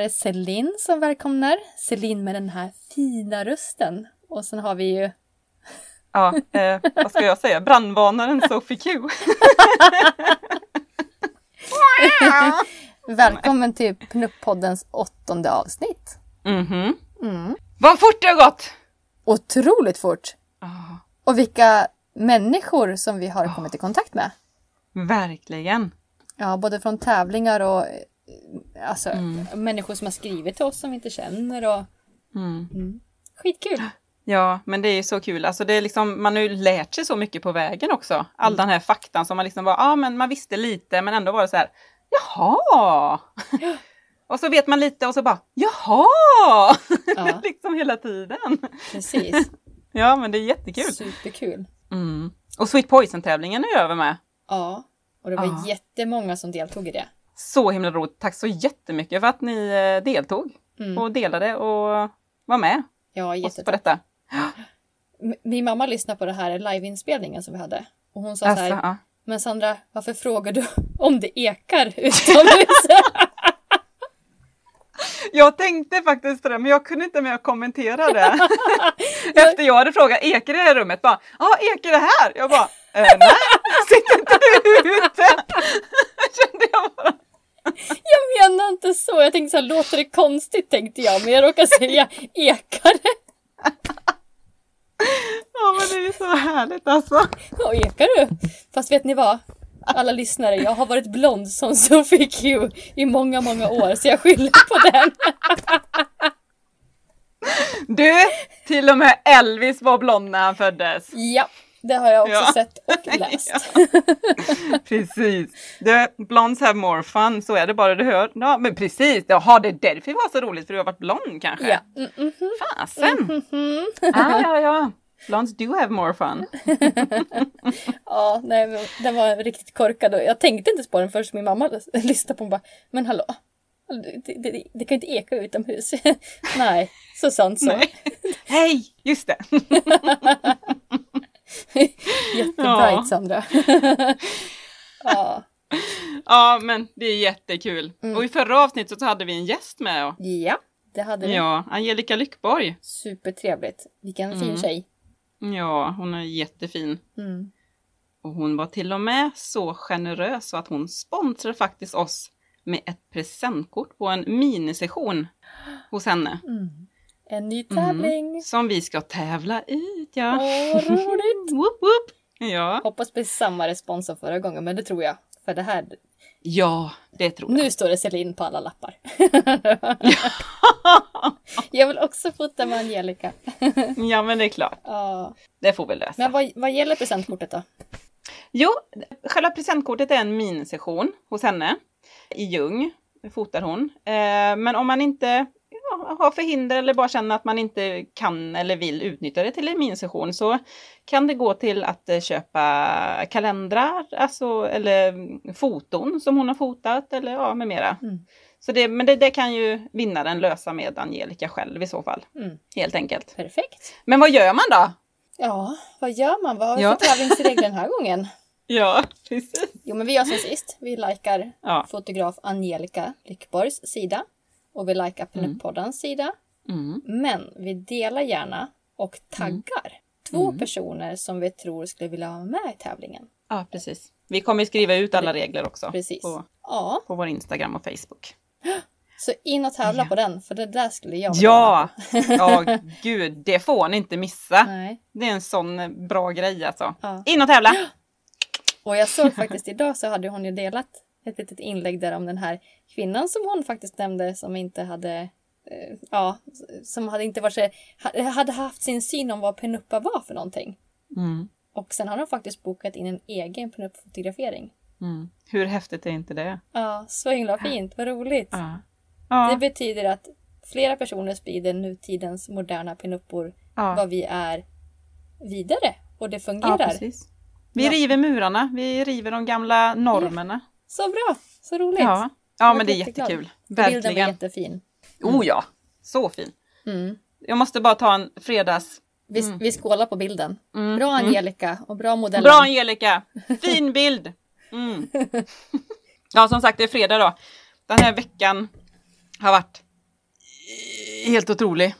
Är det Celine som välkomnar. Celine med den här fina rösten. Och sen har vi ju... Ja, eh, vad ska jag säga? Brandvarnaren Sophie Q. Välkommen till Pnupp-poddens åttonde avsnitt. Mhm. Mm. Vad fort det har gått! Otroligt fort! Ah, Och vilka människor som vi har kommit i kontakt med. verkligen. Ja, både från tävlingar och alltså, Mm. människor som har skrivit till oss som vi inte känner. Och... Mm. Skitkul! Ja, men det är så kul. Alltså det är liksom, man har ju lärt sig så mycket på vägen också. All den här faktan som man liksom bara, ja ah, men man visste lite men ändå var det så här, jaha! och så vet man lite och så bara, jaha! Ja. liksom hela tiden. Precis. Ja, men det är jättekul. Superkul. Mm. Och Sweet Poison-tävlingen är över med. Ja, och det var Ja. jättemånga som deltog i det. Så himla roligt. Tack så jättemycket för att ni eh, deltog Mm. och delade och var med Ja, oss på detta. Min mamma lyssnade på det här liveinspelningen som vi hade. Och hon sa Alltså, så här, ja. men Sandra, varför frågar du om det ekar utomhus? Jag tänkte faktiskt det, men jag kunde inte att kommentera det. Efter jag hade frågat, ekar det här rummet? Ja, ekar det här? Jag bara, eh, nej, sitter inte du ute? Kände jag bara. Jag menar inte så. Jag tänkte så här, låter det konstigt tänkte jag. Men jag råkade säga ekare. Ja, men det är så härligt alltså. Och ekar du? Fast vet ni vad? Alla lyssnare, jag har varit blond som Sophie Q i många, många år. Så jag skyller på den. Du, till och med Elvis var blond när han föddes. Ja, det har jag också Ja. sett och läst. Precis. The blondes have more fun, så är det bara du hör. Ja, men precis. Jaha, det är därför det var så roligt, för du har varit blond kanske? Ja. Mm, mhm. Fasen! Mhm. Ja, ja, ja. Blondes do have more fun. Ja, nej, men den var riktigt korkad och jag tänkte inte på den förrän min mamma lyssnade på den bara Men hallå, det, det, det kan ju inte eka utomhus. nej, så sant så. Nej. Hej! Just det. Ja. Sandra. ja. Ja, men det är jättekul. Mm. Och i förra avsnittet så hade vi en gäst med. Och, ja, det hade vi. ja, Angelica Lyckborg. Supertrevligt. Vilken fin Mm. tjej. Ja, hon är jättefin. Mm. Och hon var till och med så generös så att hon sponsrade faktiskt oss med ett presentkort på en minisession hos henne. Mm. En ny Mm. tävling. Som vi ska tävla ut, ja. Åh, roligt. Whoop, whoop. Ja. Hoppas bli samma respons som förra gången, men det tror jag. För det här, ja, det tror jag. nu står det Celine på alla lappar. jag vill också fota med Angelica. ja, men det är klart. Ja. Det får vi lösa. Men vad, vad gäller presentkortet då? Jo, själva presentkortet är en minisession hos henne i Ljung, fotar hon. Eh, men om man inte har förhinder eller bara känner att man inte kan eller vill utnyttja det till en minisession så kan det gå till att eh, köpa kalendrar, alltså, eller mm, foton som hon har fotat eller ja, med mera. Mm. Så det, men det, det kan ju vinnaren lösa med Angelica själv i så fall, Mm. helt enkelt. Perfekt. Men vad gör man då? Ja, vad gör man? Vad har vi Ja. för tävlingsregler den här gången? Ja, precis. Jo, men vi gör som sist. Vi likar Ja. fotograf Angelica Lyckborgs sida. Och vi likar Pinup-poddens sida. Mm. Men vi delar gärna och taggar två personer som vi tror skulle vilja vara med i tävlingen. Ja, precis. Vi kommer skriva ut alla regler också Precis. på, Ja, på vår Instagram och Facebook. så in och tävla Ja. på den, för det där skulle jag vilja Ja! Ja, gud, det får ni inte missa. Nej. Det är en sån bra grej alltså. Ja. In och tävla! Och jag såg faktiskt idag så hade hon ju delat ett litet inlägg där om den här kvinnan som hon faktiskt nämnde som inte hade eh, ja, som hade inte varit så, ha- hade haft sin syn om vad penuppa var för någonting. Mm. Och sen har de faktiskt bokat in en egen penupp-fotografering. Mm. Hur häftigt är inte det? Ja, så himla fint, vad roligt. Ja. Det Ja. betyder att flera personer sprider nutidens moderna pinuppor Ja. vad vi är vidare. Och det fungerar. Vi river murarna, vi river de gamla normerna. Så bra, så roligt. Ja, ja men det är jättekul. Bilden var Verkligen. jättefin. Oh ja, så fin. Mm. Jag måste bara ta en fredags... Vi, vi skålar på bilden. Mm. Bra Angelica och bra modellen. Bra Angelica! Fin bild! Mm. Ja, som sagt, det är fredag då. Den här veckan har varit helt otrolig.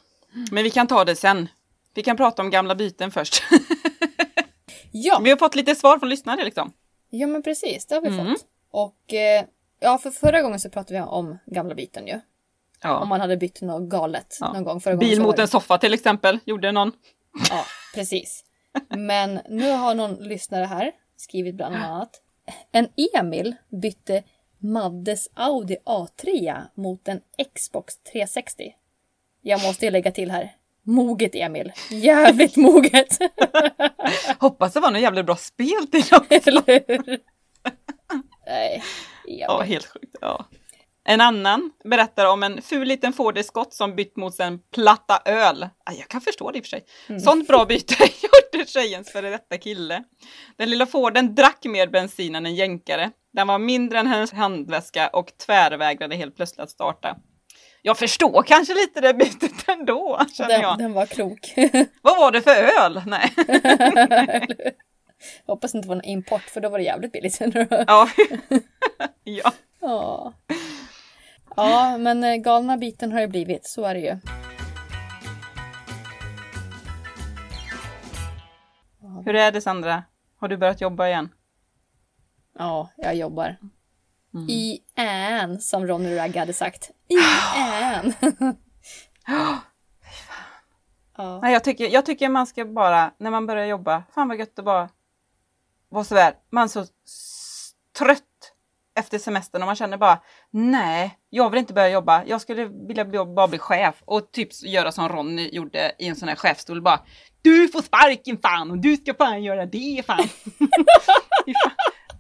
Men vi kan ta det sen. Vi kan prata om gamla byten först. Ja, Vi har fått lite svar från lyssnare liksom. ja men precis, det har vi Mm. fått. Och eh, ja, för förra gången så pratade vi om gamla byten ju. Om Ja. man hade bytt något galet Ja. någon gång förra. Bil mot en soffa till exempel, gjorde någon. Ja, precis. Men nu har någon lyssnare här skrivit bland annat. En Emil bytte Maddes Audi A3 mot en Xbox 360. Jag måste lägga till här. Moget Emil. Jävligt moget. Hoppas det var något jävligt bra spel till dem. Eller hur? Nej. Ja, helt sjukt. Ja. En annan berättar om en ful liten fårdiskott som bytt mot en platta öl. Ah, jag kan förstå det i och för sig. Mm. Sånt bra byte gjorde tjejens före detta kille. Den lilla fården drack mer bensin än en jänkare. Den var mindre än hennes handväska och tvärvägrade helt plötsligt att starta. Jag förstår kanske lite det bytet ändå, känner Den, jag. den var klok. Vad var det för öl? Nej. Hoppas det inte var en import för då var det jävligt billigt. Ja. ja. Ja. Ja, men eh, galna biten har det blivit. Så är det ju. Hur är det Sandra? Har du börjat jobba igen? Ja, jag jobbar. Mm. I än, som Ronny Ragg hade sagt. I än. ja. Nej, jag, tycker, jag tycker man ska bara, när man börjar jobba, fan vad gött att bara vara sådär, man så trött efter semestern och man känner bara, nej, jag vill inte börja jobba, jag skulle vilja bli, bara bli chef och typ göra som Ronny gjorde i en sån här chefstol, bara, du får sparken fan och du ska fan göra det fan.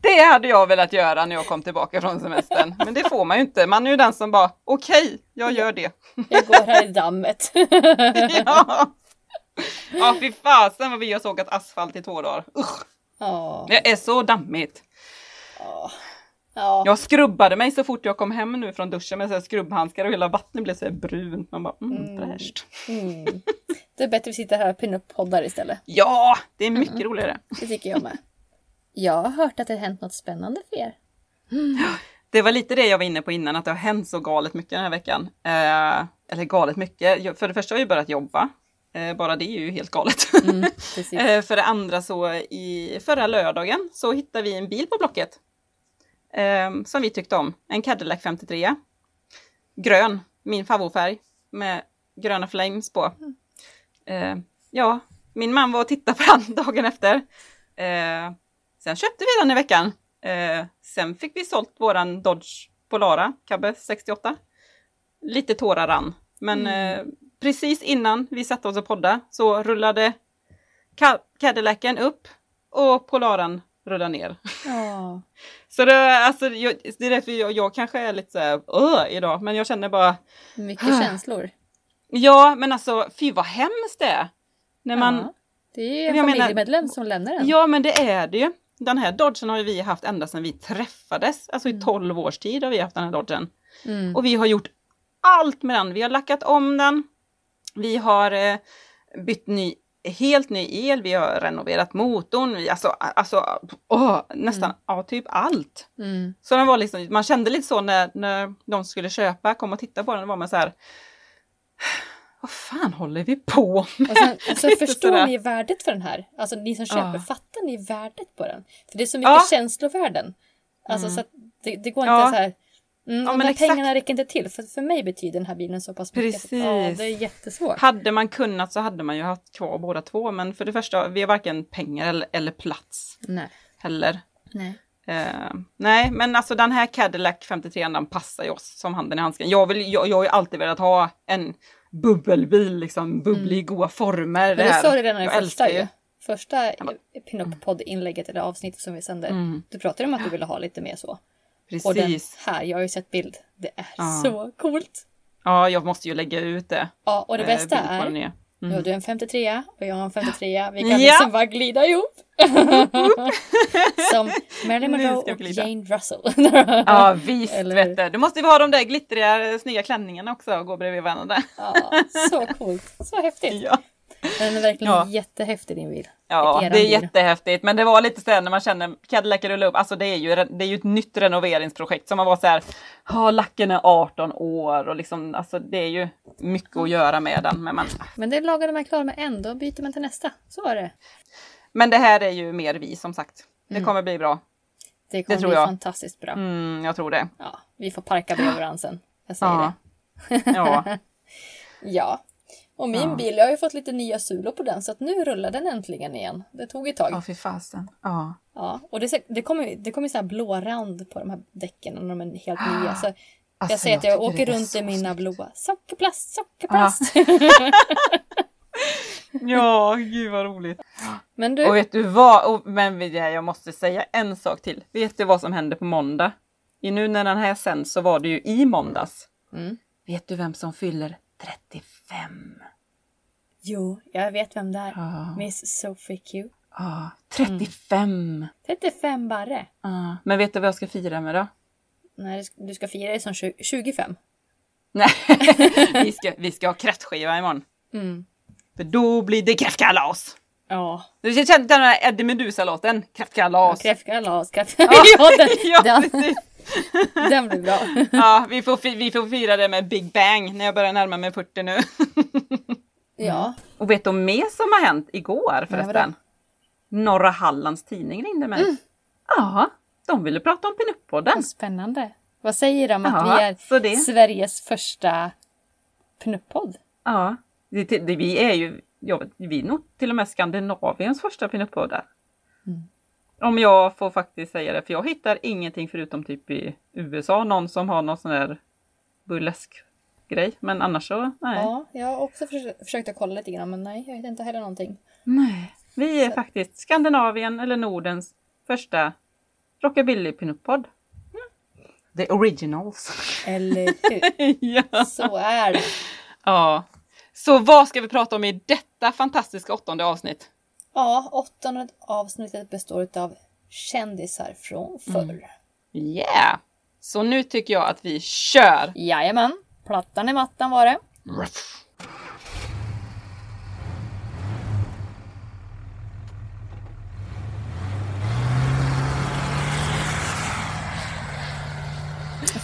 Det hade jag velat göra när jag kom tillbaka från semestern, men det får man ju inte, man är ju den som bara, okej, jag gör det. Jag går här i dammet. ja. Ja, fy fasen vad vi har sågat asfalt i två dagar. Usch, Ja. det är så dammigt. Ja. Ja. Jag skrubbade mig så fort jag kom hem nu från duschen med så skrubbhandskar och hela vattnet blev så här brunt. Man bara, mm, Mm. fräscht. Mm. Det är bättre att vi sitter här och pinnar upp poddar istället. Ja, det är mycket roligare. Det tycker jag med. Jag har hört att det har hänt något spännande för er. Det var lite det jag var inne på innan, att det har hänt så galet mycket den här veckan. Eh, eller galet mycket. För det första har jag ju börjat jobba. Eh, bara det är ju helt galet. Mm. Eh, för det andra så i förra lördagen så hittade vi en bil på Blocket. Eh, som vi tyckte om. En Cadillac 53. Grön, min favoritfärg. Med gröna flames på. Eh, ja, min man var och tittade på den dagen efter. Eh, sen köpte vi den i veckan. Sen fick vi sålt våran Dodge Polara Cabbe 68. Lite tårar rann. Men eh, precis innan vi satte oss och podda så rullade Ca- Cadillacen upp och Polaran rullade ner. Ja. Så det, alltså, jag, det är därför jag, jag kanske är lite såhär idag, men jag känner bara Mycket känslor. ja, men alltså fy vad hemskt det är. När man, Ja. Det är en Jag menar- familjemedlem som lämnar en. ja men det är det ju. Den här Dodgen har ju vi haft ända sedan vi träffades, alltså i 12 års tid har vi haft den här Dodgen. Mm. Och vi har gjort allt med den. Vi har lackat om den. Vi har eh, bytt ny, helt ny el. Vi har renoverat motorn. Vi, alltså, alltså åh, nästan ja, typ allt. Mm. Så den var liksom, man kände lite så när, när de skulle köpa, kom och titta på den, då var man så här. Vad fan håller vi på med? Och sen, sen förstår sådär. ni värdet för den här? Alltså ni som köper, Ja. fattar ni värdet på den? För det är så mycket Ja. känslovärden. Alltså Mm. så att det, det går inte Ja. så här. Mm, Ja, de men exakt. pengarna räcker inte till. För, för mig betyder den här bilen så pass mycket. Precis. Ja, det är jättesvårt. Hade man kunnat så hade man ju haft kvar båda två, men för det första, vi har varken pengar eller, eller plats Nej. heller. Nej. Eh, nej, men alltså den här Cadillac 53 den passar ju oss som handen i handsken. Jag, vill, jag, jag har ju alltid velat ha en bubbelbil, liksom bubblig i goda former. Men det sa du redan i första ju. Första pinup-podd-inlägget eller avsnittet som vi sände. Mm. Du pratade om att du ville ha lite mer så. Och den Precis. här, jag har ju sett bild. Det är Ja. så coolt. Ja, jag måste ju lägga ut det. Ja, och det eh, bästa är, nya. nu har du en 53 och jag har en 53. Vi kan Ja. liksom bara glida ihop. Som Marilyn Monroe och. Jane Russell. Ja, visst Eller vet du. Du måste ju ha de där glittriga, snygga klänningarna också och gå bredvid varandra. ja, så coolt. Så häftigt. Ja. Den är verkligen Ja. jättehäftig din bil. Ja, det är bil. jättehäftigt. Men det var lite så här när man känner Cadillac rullar upp. Alltså det är ju, det är ju ett nytt renoveringsprojekt. Så man var så här, ja lacken är 18 år och liksom, alltså det är ju mycket att göra med den. Men, man, Men det lagade man klar med en, då byter man till nästa. Så är det. men det här är ju mer vi som sagt. Det Mm. kommer bli bra. Det kommer tror bli jag. fantastiskt bra. Mm, jag tror det. Ja, vi får parka bredvid varandra sen. Jag säger Ja. det. Ja, Ja. Och min Ja. bil, jag har ju fått lite nya sulor på den så att nu rullar den äntligen igen. Det tog ett tag. ja fy fasen. Ja. Ja, och det, det kommer det kommer så här blå rand på de här däcken och de är helt nya. Så Alltså, jag säger att jag åker runt i mina blåa sockerplast, sockerplast. Ja, gud vad roligt. Men du, Och vet du vad, och, men jag måste säga en sak till. Vet du vad som hände på måndag? I nu när den här sänds så var det ju i måndags. Mm. Vet du vem som fyller 35? Jo, jag vet vem det är. Ja, Miss Sophie Q. ja 35. 35 barre. Ja. Men vet du vad jag ska fira med då? Nej, du ska- fira det som 20, 25. Nej, vi ska, vi ska ha kräftskiva imorgon. Mm. För då blir det kräftkalas! Ja, Du känner den här Eddie Meduza-låten? Kräftkalas! kräftkalas. Kräft... Ja, ja, den, ja, den, precis. den blir bra. Ja, vi får, vi får fira det med Big Bang när jag börjar närma mig 40 nu. Ja, Och vet du vad som har hänt igår förresten? Norra Hallands tidning ringde mig. Mm. Ja, de ville prata om Pinup-podden. spännande. Vad säger de att Ja, vi är det- Sveriges första pinup-podd? Ja, det, det, vi är ju, vet, vi är nog till och med Skandinaviens första Pinup-poddar. Mm. Om jag får faktiskt säga det, för jag hittar ingenting förutom typ i USA, någon som har någon sån där burlesk grej. Men annars så, nej. Ja, jag har också försökt, försökt att kolla lite grann men nej, jag vet inte heller någonting. Nej. Vi är faktiskt Skandinavien eller Nordens första rockabilly pinup-podd. The originals. Eller hur? ja. Så är det. ja. Så vad ska vi prata om i detta fantastiska åttonde avsnitt? Ja, åttonde avsnittet består av kändisar från förr. Yeah! Så nu tycker jag att vi kör! Jajamän, plattan i mattan var det.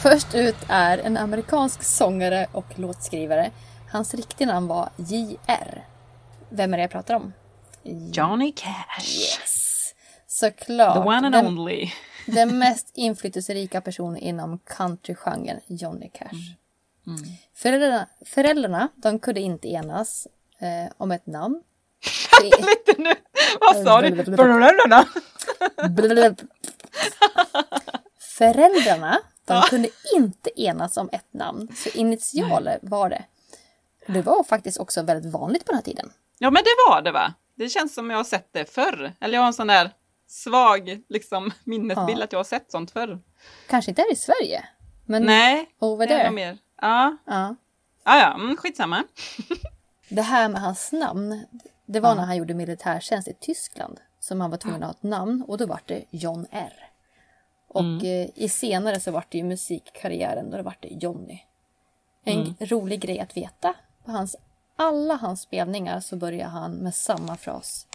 Först ut är en amerikansk sångare och låtskrivare. Hans riktiga namn var J.R. Vem är det jag pratar om? Johnny Cash. Yes! Såklart. The one and den, only. den mest inflytelserika personen inom countrygenren, Johnny Cash. Mm. Föräldrarna, föräldrarna, de kunde inte enas eh, om ett namn. Lite nu! Vad sa du? Blablabla. Föräldrarna, de kunde inte enas om ett namn. Så initialer var det. Det var faktiskt också väldigt vanligt på den här tiden. Ja men det var det va? Det känns som jag har sett det förr. Eller jag har en sån där svag liksom, minnesbild Ja. att jag har sett sånt förr. Kanske inte här i Sverige. Men Nej, over there. mer. Ja, Ja. ja, ja mm, skitsamma. Det här med hans namn, det var Ja. när han gjorde militärtjänst i Tyskland som han var tvungen att ha ett namn och då var det John R. Och eh, i senare så var det ju musikkarriären då det var det Johnny. En rolig grej att veta, på hans, alla hans spelningar så börjar han med samma fras.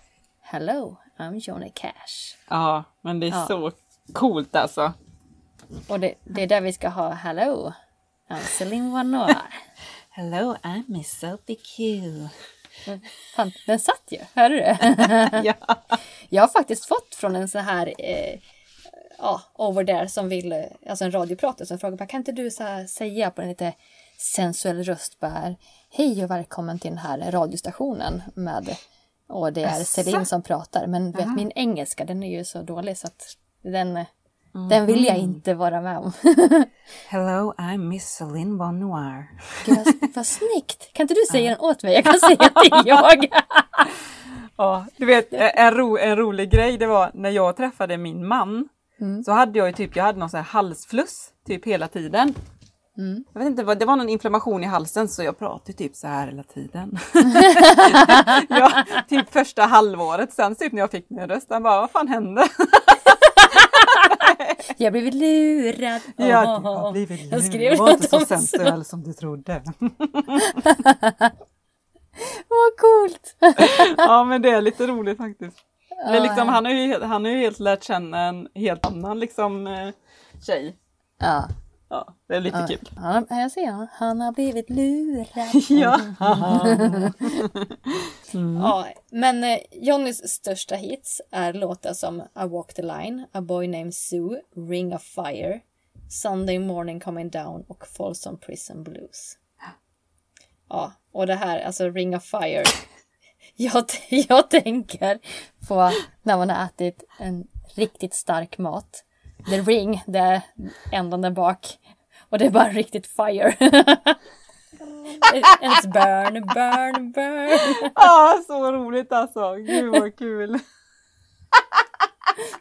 Hello, I'm Johnny Cash. Ja, men det är Ja. så coolt alltså. Och det, det är där vi ska ha Hello, I'm Céline Vanoir. Hello, I'm Miss Sophie Q. Fan, den satt ju, hörde du? ja. Jag har faktiskt fått från en sån här eh, ja, over there som vill, eh, alltså en radiopratare som frågar kan inte du så här säga på en lite sensuell röst bara hej och välkommen till den här radiostationen med och det är Asså? Celine som pratar men vet min engelska den är ju så dålig så att den, eh, Den vill jag inte vara med om. Hello, I'm Miss Celine Bon Noir. Gud, vad, snyggt! Kan inte du säga den åt mig? Jag kan säga är jag. Ja, du vet en, ro, en rolig grej det var när jag träffade min man. Mm. Så hade jag ju typ, jag hade någon sån här halsfluss typ hela tiden. Mm. Jag vet inte, det var någon inflammation i halsen så jag pratade typ så här hela tiden. ja, typ första halvåret sen typ när jag fick min röst, han bara vad fan hände? Jag blivit lurad. Ja, Åh, du har blivit Jag skrev lurad. Du var inte så sensuell som du trodde. Vad coolt! ja men det är lite roligt faktiskt. Eller Ja, liksom, ja. han har ju helt- han har ju helt lärt känna en helt annan liksom eh, tjej. Ja. Ja, det är lite kul. Han, här ser jag. Han har blivit lurad. Ja. Ja, men eh, Johnnys största hits är låtar som I Walk the Line, A Boy Named Sue, Ring of Fire, Sunday Morning Coming Down och Folsom Prison Blues. Ja, och det här, alltså Ring of Fire. Jag, jag tänker på när man har ätit en riktigt stark mat. The ring, det är ändan där bak. Och det är bara riktigt fire. It's burn, burn, burn. Ja, så roligt alltså. Gud vad kul.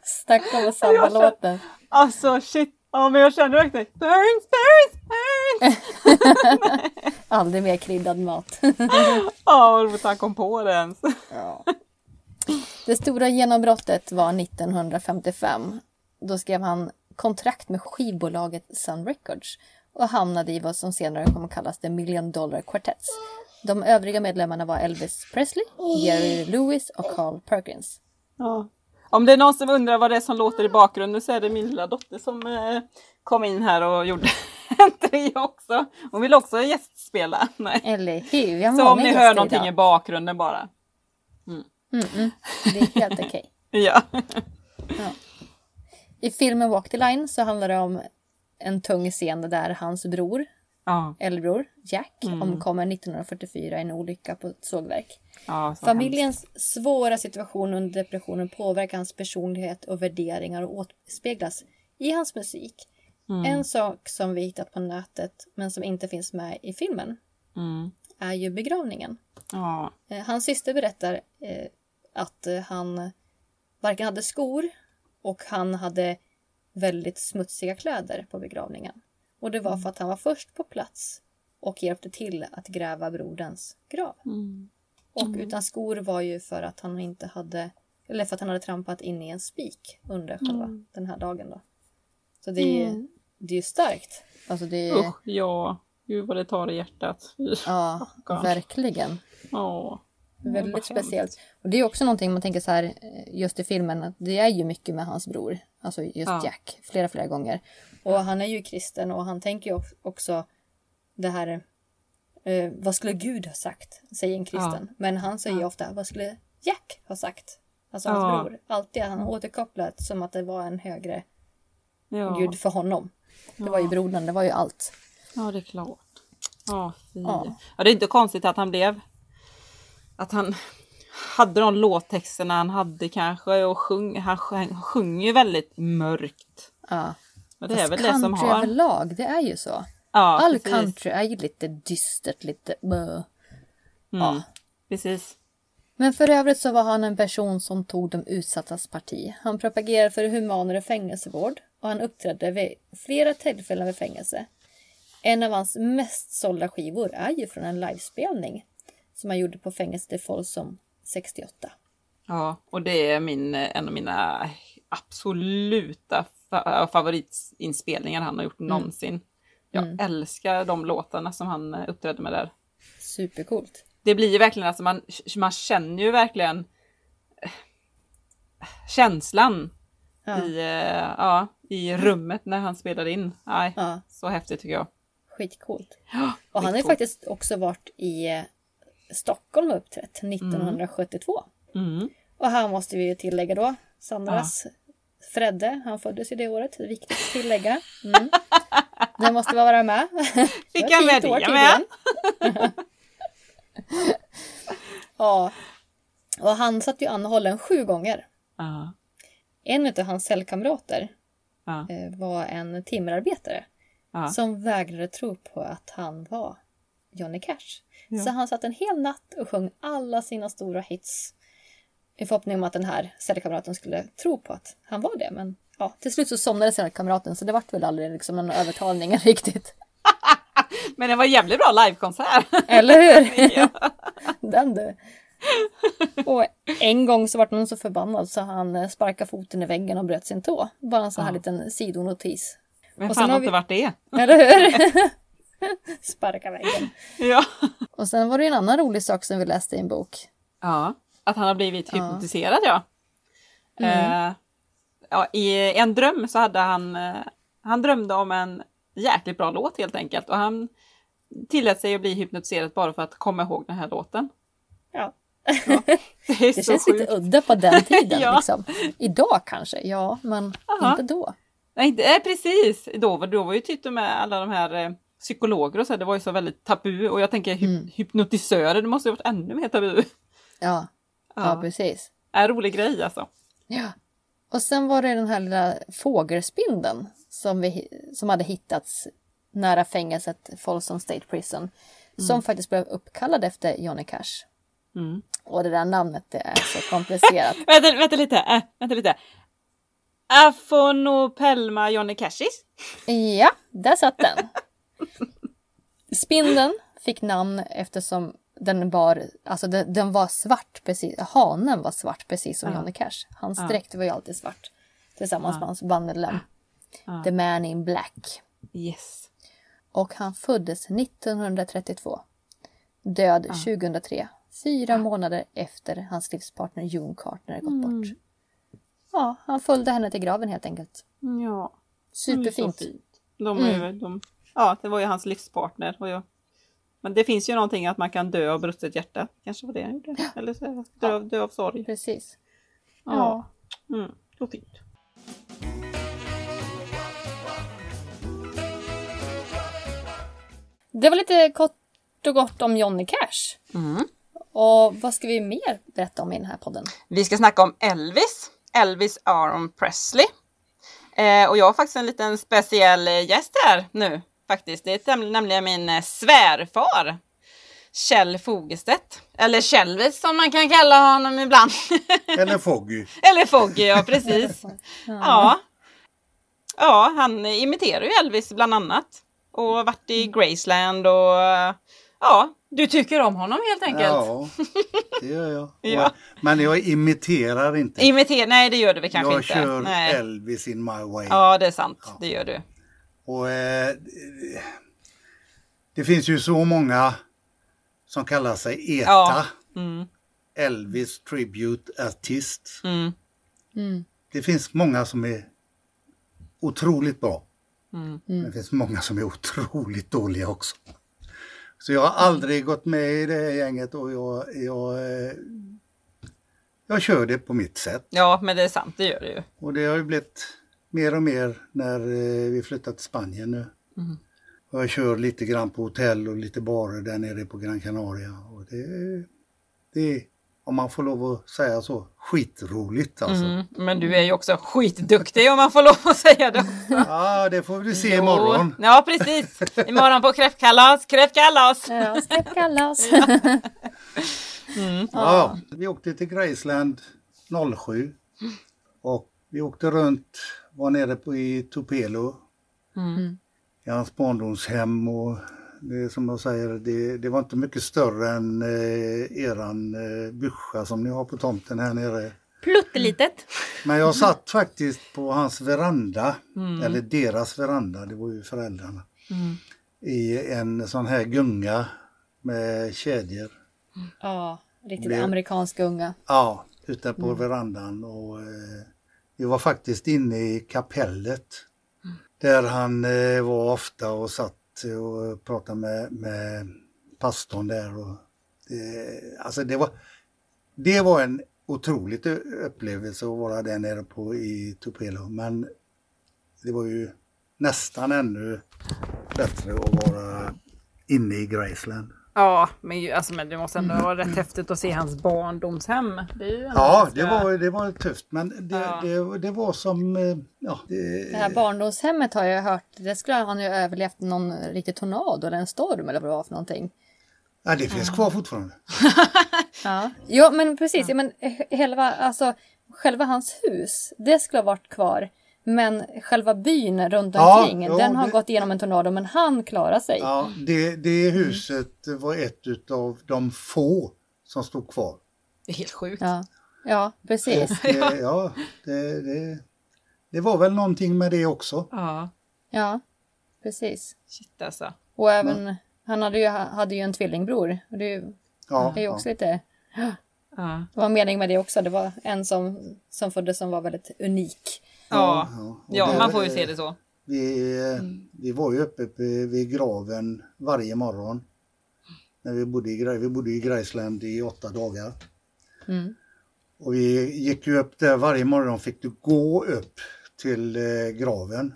Snacka om sabba låten. Alltså shit. Ja men jag känner verkligen burns, burns, burns. Aldrig mer kryddad mat. Ja vad roligt han kom på det ens. Det stora genombrottet var 1955. Då skrev han kontrakt med skivbolaget Sun Records och hamnade i vad som senare kommer att kallas The Million Dollar Quartets. De övriga medlemmarna var Elvis Presley, Jerry Lewis och Carl Perkins. Ja. Om det är någon som undrar vad det är som låter i bakgrunden så är det min lilla dotter som eh, kom in här och gjorde en trio också. Hon vill också gästspela. Nej. Eller hur? Vi har Så om ni hör någonting idag. i bakgrunden bara. Mm -mm. Det är helt okej. Ja. I filmen Walk the Line så handlar det om en tung scen där hans bror, Ja. äldrebror Jack, Mm. omkommer 1944 i en olycka på ett sågverk. ja så Familjens svåra situation under depressionen påverkar hans personlighet och värderingar och återspeglas i hans musik. Mm. En sak som vi hittat på nätet men som inte finns med i filmen hemskt. Mm. är ju begravningen. Ja. Eh, Hans syster berättar eh, att eh, han varken hade skor och han hade väldigt smutsiga kläder på begravningen. Och det var för att han var först på plats och hjälpte till att gräva broderns grav. Mm. Och utan skor var ju för att han inte hade eller för att han hade trampat in i en spik under själva den här dagen då. Så det är, ju- det är ju starkt. Alltså det är, Usch, ja. Gud vad det tar i hjärtat. Ja, stackarn. verkligen. Ja. Väldigt speciellt. Och det är också någonting man tänker så här eh, just i filmen att det är ju mycket med hans bror. Alltså just Ja. Jack. Flera, flera gånger. Och han är ju kristen och han tänker ju också det här eh, vad skulle Gud ha sagt? Säger en kristen. Men han säger ju ofta vad skulle Jack ha sagt? Alltså hans Ja. bror. Alltid han återkopplar som att det var en högre Ja. Gud för honom. Det var ju brodern, det var ju allt. ja, det är klart. Ja, fy. Ja. Ja. det är inte konstigt att han blev... Att han hade de låttexterna han hade kanske och sjung, han han sjunger ju väldigt mörkt. Ja. Och det är Fast väl det som har... överlag, det är ju så. Ja, All precis. country är ju lite dystert, lite... Mm, Ja. Precis. Men för övrigt så var han en person som tog de utsattas parti. Han propagerade för humanare fängelsevård och han uppträdde vid flera tillfällen vid fängelse. En av hans mest sålda skivor är ju från en livespelning som han gjorde på fängelset i Folsom 68. Ja, och det är min, en av mina absoluta fa- favoritinspelningar han har gjort någonsin. Jag älskar de låtarna som han eh, uppträdde med där. Supercoolt. Det blir ju verkligen, alltså man, man känner ju verkligen eh, känslan Ja. i, eh, ja, i rummet när han spelar in. Nej, Ja, Så häftigt tycker jag. skitcoolt. Ja, Och han har ju faktiskt också varit i Stockholm uppträtt 1972. Mm. Och här måste vi ju tillägga då Sandras Fredde, han föddes ju det året, det är viktigt att tillägga. Mm. Det måste vara med. Fick jag med det med? tydligen. ja. Och han satt ju anhållen sju gånger. Ja. En av hans cellkamrater Ja. eh, var en timmerarbetare Ja. som vägrade tro på att han var Johnny Cash. Ja. Så han satt en hel natt och sjöng alla sina stora hits i förhoppning om att den här cellkamraten skulle tro på att han var det. Men ja, till slut så somnade cellkamraten så det vart väl aldrig liksom någon övertalning riktigt. Men det var en jävligt bra livekonsert. Eller hur? ja. Den du. Och en gång så vart någon så förbannad så han eh, sparkade foten i väggen och bröt sin tå. Bara en sån här Ja. liten sidonotis. Men fan har vi- inte varit det. Eller hur? Sparka väggen. Ja. Och sen var det en annan rolig sak som vi läste i en bok. ja. Att han har blivit Ja. hypnotiserad ja. Mm. Eh, ja. I en dröm så hade han, eh, han drömde om en jäkligt bra låt helt enkelt. Och han tillät sig att bli hypnotiserad bara för att komma ihåg den här låten. Ja. Det är Det så känns sjukt. lite udda på den tiden. Ja. liksom. Idag kanske, ja, men Aha. inte då. Nej, det är precis. Då var, då var ju typ med alla de här eh, psykologer och så, det var ju så väldigt tabu. Och jag tänker Mm. hypnotisörer, det måste ju varit ännu mer tabu. Ja, ja. Ja, precis. är en rolig grej alltså. Ja. Och sen var det den här lilla fågelspindeln som, vi, som hade hittats nära fängelset Folsom State Prison. Som faktiskt blev uppkallad efter Johnny Cash. Mm. Och det där namnet det är så komplicerat. Vänta, vänta lite, äh, vänta lite. Afonopelma Johnny Cashis. ja, där satt den. Spindeln fick namn eftersom den var, alltså den, den var svart precis, hanen var svart precis som Ja. Johnny Cash. Hans Ja. dräkt var ju alltid svart. Tillsammans med hans bandmedlem. Ja. The Man in Black. Yes. Och han föddes 1932. Död 2003. Fyra månader efter hans livspartner June Carter gått bort. Ja, han följde henne till graven helt enkelt. Ja. Superfint. De är ju, de, ja, det var ju hans livspartner. Och jag, men det finns ju någonting att man kan dö av brustet hjärta. Kanske var det han gjorde. Eller så, dö, dö av sorg. Precis. Ja. Mm, så fint. Det var lite kort och gott om Johnny Cash. Mm. Och vad ska vi mer berätta om i den här podden? Vi ska snacka om Elvis. Elvis Aaron Presley. Eh, och jag har faktiskt en liten speciell eh, gäst här nu. Faktiskt. Det är näm- nämligen min eh, svärfar. Kjell Fogestedt. Eller Kjellvis som man kan kalla honom ibland. Eller Foggy. Eller Foggy, ja precis. Ja. Ja, han imiterar ju Elvis bland annat. Och varit i Graceland och ja, du tycker om honom helt enkelt. Ja, det gör jag. Ja. Men jag imiterar inte. Imiter, nej det gör du väl kanske jag inte. kör nej. Elvis in my way. Ja, det är sant. Det gör du. Och, eh, det finns ju så många som kallar sig ETA. Ja. Mm, Elvis Tribute Artist. mm, Mm. Det finns många som är otroligt bra. mm. Men det finns många som är otroligt dåliga också. Så jag har aldrig gått med i det här gänget och jag, jag, eh, jag kör det på mitt sätt. Ja, men det är sant, det gör du ju. Och det har ju blivit mer och mer när eh, vi flyttat till Spanien nu. Mm. Och jag kör lite grann på hotell och lite barer där nere på Gran Canaria. Och det, det är, om man får lov att säga så, skitroligt alltså. Mm. Men du är ju också skitduktig om man får lov att säga det. Ja, det får vi se imorgon. Jo, Ja, precis. Imorgon på kräftkalas, kräftkalas. Ja, ska kallas. Ja, vi åkte till Graceland 07. Och vi åkte runt, var nere på i Tupelo. Mm. I hans barndomshem och det som jag säger, det, det var inte mycket större än eh, eran eh, byscha som ni har på tomten här nere. Pluttelitet. Men jag satt faktiskt på hans veranda, eller deras veranda, det var ju föräldrarna. I en sån här gunga med kedjor. Ja, riktigt Blev- amerikansk unga. Ja, ute på verandan och eh, vi var faktiskt inne i kapellet. Där han eh, var ofta och satt eh, och pratade med, med pastorn där. Och det, alltså det var, det var en otroligt upplevelse att vara där nere på i Tupelo. Men det var ju nästan ännu bättre att vara inne i Graceland. Ja, men, ju- alltså, men det måste ändå vara rätt häftigt att se hans barndomshem. Det är ju ändå Ja, ganska- det var, det var tufft men det, Ja. det, det var som, eh, ja, Det det, här barndomshemmet har jag hört, det skulle han ju överlevt någon riktig tornado eller en storm eller vad det var för någonting. ja, det finns kvar fortfarande. Ja, ja men precis. Ja. men själva, alltså, själva hans hus, det skulle ha varit kvar. Men själva byn runt omkring, ja, den har det- gått igenom en tornado men han klarar sig. Ja, det, det huset var ett av de få som stod kvar. Det är helt sjukt. Ja, ja precis. Och, eh, ja, det, det, det var väl någonting med det också. Ja, Ja, precis. shit alltså. Och även, han hade ju, hade ju en tvillingbror. Och det Ja, är ju ja. också lite, Ja. det var en mening med det också. Det var en som, som föddes som var väldigt unik. Ja, ja. Ja man får ju se det så. Vi, eh, Mm. vi var ju uppe på- vid graven varje morgon. När vi bodde i, vi bodde i Graceland i åtta dagar. Mm. Och vi gick ju upp där varje morgon fick du gå upp till eh, graven.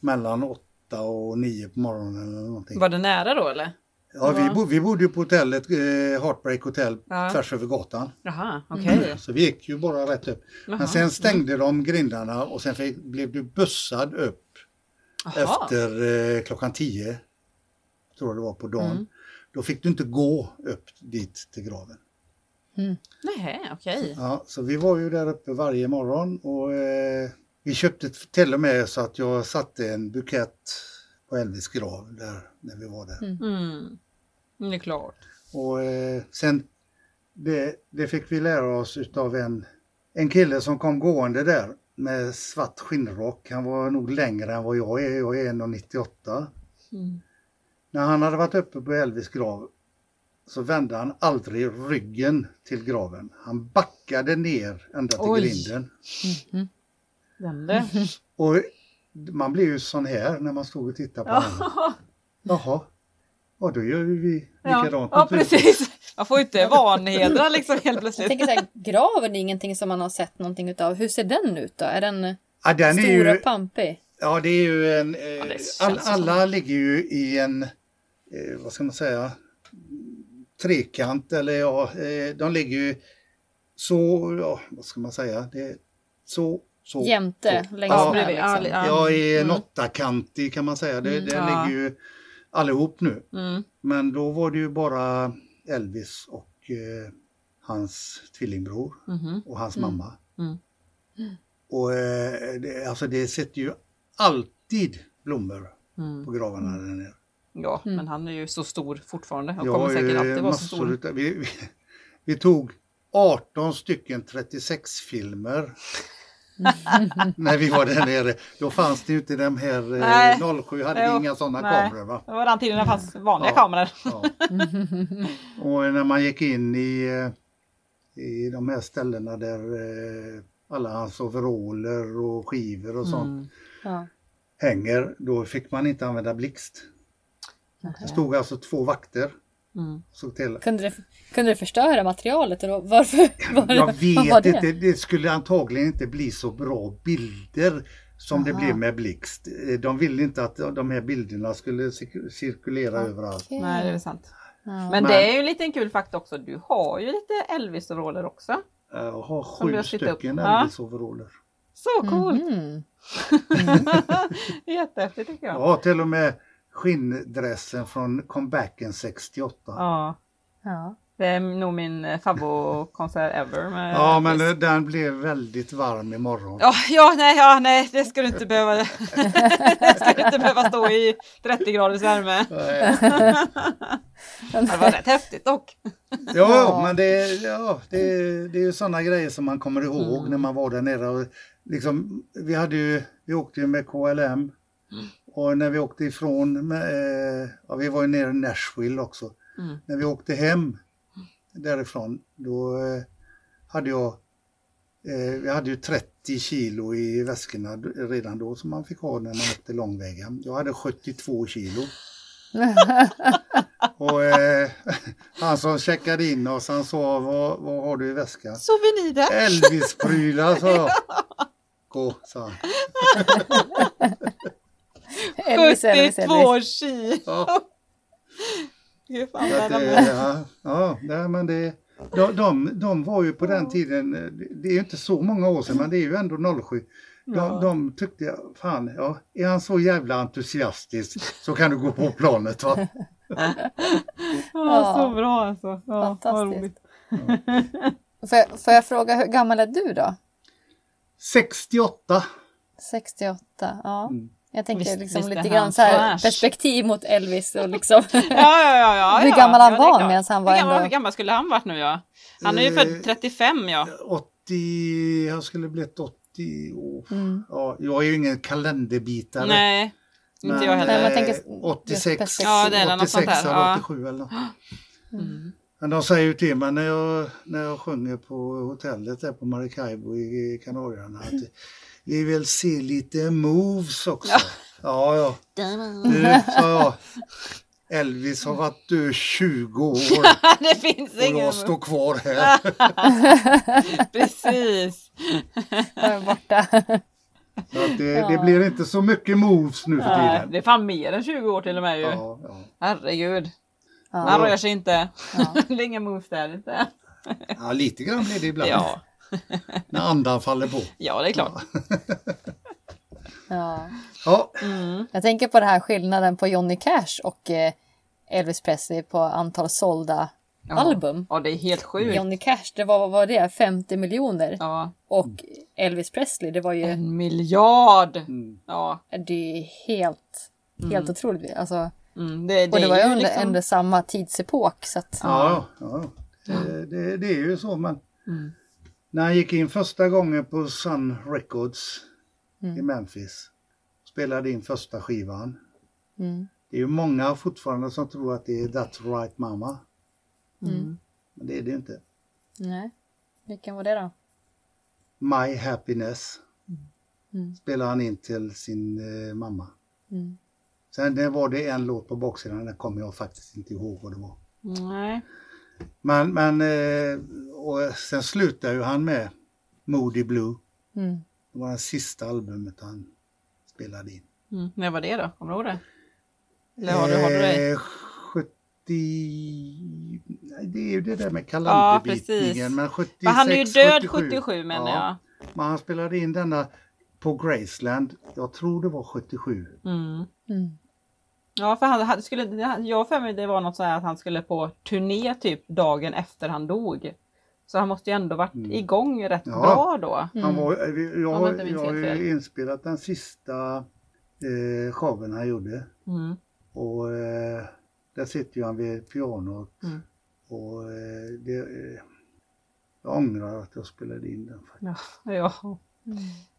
Mellan åtta och nio på morgonen eller någonting. Var det nära då eller? Ja, vi, bo, vi bodde ju på hotellet, eh, Heartbreak Hotel, Ja. tvärs över gatan. Jaha, okej. Så vi gick ju bara rätt upp. Jaha. Men sen stängde de grindarna och sen fick, blev du bussad upp Jaha. efter eh, klockan 10, tror jag det var på dagen. Mm. Då fick du inte gå upp dit till graven. Nej, okej. Ja, så vi var ju där uppe varje morgon och eh, vi köpte till och med så att jag satte en bukett på Elvis grav där när vi var där. Mm. Det är klart. Och eh, sen, det, det fick vi lära oss utav en, en kille som kom gående där med svart skinnrock. Han var nog längre än vad jag är, jag är 1,98. Mm. När han hade varit uppe på Elvis grav så vände han aldrig ryggen till graven. Han backade ner ända till Oj. grinden. Den det. Och man blev ju sån här när man stod och tittade på honom. Jaha, ja då gör ju vi Ja, likadant. ja precis. Man får ju inte vanhedra liksom helt Jag plötsligt. tänker så här, graven är ingenting som man har sett någonting utav. Hur ser den ut då? Är den Ja, den är stor ju, och pampig? Ja, det är ju en... Eh, känns all, alla ligger ju i en, eh, vad ska man säga, trekant eller ja, eh, de ligger ju så, ja, vad ska man säga, det så, så. Jämte så. längs Ja, bredvid. Ja, liksom. li- Ja, i en Mm. åttakantig kan man säga. Det, Mm, det ja. ligger ju allihop nu. Mm. Men då var det ju bara Elvis och eh, hans tvillingbror Mhm. och hans Mm. mamma. Mm. Och eh, det, alltså det sitter ju alltid blommor Mm. på gravarna där nere. Ja, Mm. men han är ju så stor fortfarande. Han Jag kommer säkert alltid vara så stor. utav, vi, vi, vi tog 18 stycken 36-filmer när vi var där nere. Då fanns det ju inte de här, Nej. eh, 07 hade Jo, vi inga sådana nej. kameror va? Det var den tiden det fanns vanliga Ja. kameror. Ja. Och när man gick in i, eh, i de här ställena där eh, alla hans overaller och skivor och sånt Mm. Ja. hänger, då fick man inte använda blixt. Det stod alltså två vakter. Mm. Såg till. Kunde, det, kunde det förstöra materialet? Då, varför? Var, Jag vad var vet det? inte, det skulle antagligen inte bli så bra bilder som det Aha. blev med blixt. Eh, De ville inte att de här bilderna skulle cir- cirkulera överallt. Okej. Nej, det är sant. Ja. Men, Men- det är ju en liten kul fakta också. Du har ju lite Elvis-roller också. Jag har sju stycken Ja. Elvis-overaller. Så coolt! Mhm. Jättehäftigt tycker jag. Har till och med skinndressen från comebacken 68. Ja. Ja. Det är nog min eh, favoritkonsert ever. Med Ja, men eh, den blev väldigt varm imorgon. Ja, ja, nej, ja, nej, det ska du inte behöva. det ska du inte behöva stå i 30 graders värme. Det var rätt häftigt dock. Ja, Ja. men det, ja, det, det är ju sådana grejer som man kommer ihåg Mm. när man var där nere. Och liksom, vi, hade ju, vi åkte ju med KLM och när vi åkte ifrån, eh, ja, vi var ju nere i Nashville också. Mm. När vi åkte hem därifrån då eh, hade jag eh, vi hade ju 30 kilo i väskorna redan då som man fick ha när man åkte långväga. Jag hade 72 kilo. Och eh, han som checkade in oss han sa vad, vad har du i väskan? Souvenirer. Elvis-prylar sa jag. Gå, sa han. Elvis, Elvis, Elvis. 72 kilo. Ja. Fy fan, vad de- ja, ja, nej, men det, de, de, de var ju på den tiden, eh, det är ju inte så många år sedan, men det är ju ändå 07. De, Ja. de tyckte, fan, ja, är han så jävla entusiastisk så kan du gå på planet va? Ja, så bra alltså. Ja, vad Fantastiskt. roligt. Får jag, får jag fråga, hur gammal är du då? 68. 68, ja. Mm. Jag tänker Visst- liksom visst lite han grann så här perspektiv mot Elvis och liksom. Ja, ja, ja, ja, Hur gammal han var medan han var hur gammal, ändå- Hur gammal skulle han varit nu ja? Han är ju Eh, född 35 ja. 80, jag skulle blivit 80 år. Mm. Ja, jag är ju ingen kalenderbitare. Nej, inte men, jag heller. Men jag eh, tänker just 86, perspektiv. Ja, det är något 86 sånt där, eller ja. 87 eller något. Mm. Men de säger ju till mig när jag, när jag sjunger på hotellet där på Maracaibo i Kanarieöarna att vi vill se lite moves också. Ja, ja. Du, sa jag. Elvis har varit död 20 år det finns och ingen. jag står kvar här. Precis. Jag är borta. Så att det, det blir inte så mycket moves nu för tiden. det är fan mer än 20 år till och med ju. Ja, ja. Herregud. Ja. Han rör sig inte. Ja. det är inga moves där inte. ja, lite grann blir det ibland. Ja. När andan faller på. ja, det är klart. Ja. Ja, Mm. Jag tänker på den här skillnaden på Johnny Cash och eh, Elvis Presley på antal sålda Ja. album. Ja, det är helt sjukt. Johnny Cash, det var, vad var det, 50 miljoner. Ja. Och Elvis Presley, det var ju, En miljard. Mm. Ja. det är helt, helt otroligt. Alltså, Mm. Det, och det var ju är under, liksom- under samma tidsepok. Så att, ja, ja. Det, det, det är ju så. Men Mm. När han gick in första gången på Sun Records i Mm. Memphis, spelade in första skivan. mm, Det är ju många fortfarande som tror att det är That's Right Mama. Mm. Men det är det inte. nej. Vilken var det då? My Happiness Mm. spelar han in till sin eh, mamma. Mm. Sen det var det en låt på baksidan, den kommer jag faktiskt inte ihåg vad det var. Nej. Men, men eh, och sen slutar ju han med Moody Blue. Mm. Det var det sista albumet han spelade in. Mm. När var det då? Kommer du ihåg det? Eller har du, har du det? Eh, 70... Nej, det är ju det där med Ja, kalenderbitningen. precis. men 76, Men han är ju död 77. 77 menar Ja, Men han spelade in denna på Graceland, jag tror det var 77. jag. Mm. Mm. Ja, för han, han skulle, jag för mig det var något så här att han skulle på turné typ dagen efter han dog. Så han måste ju ändå varit Mm. igång rätt Ja. bra då. Han Mm. var, eh, jag, jag jag har ju inspelat den sista eh, showen han gjorde. Mm. Och eh, där sitter ju han vid pianot. Mm. Och eh, det, eh, jag ångrar att jag spelade in den. faktiskt. Ja, ja.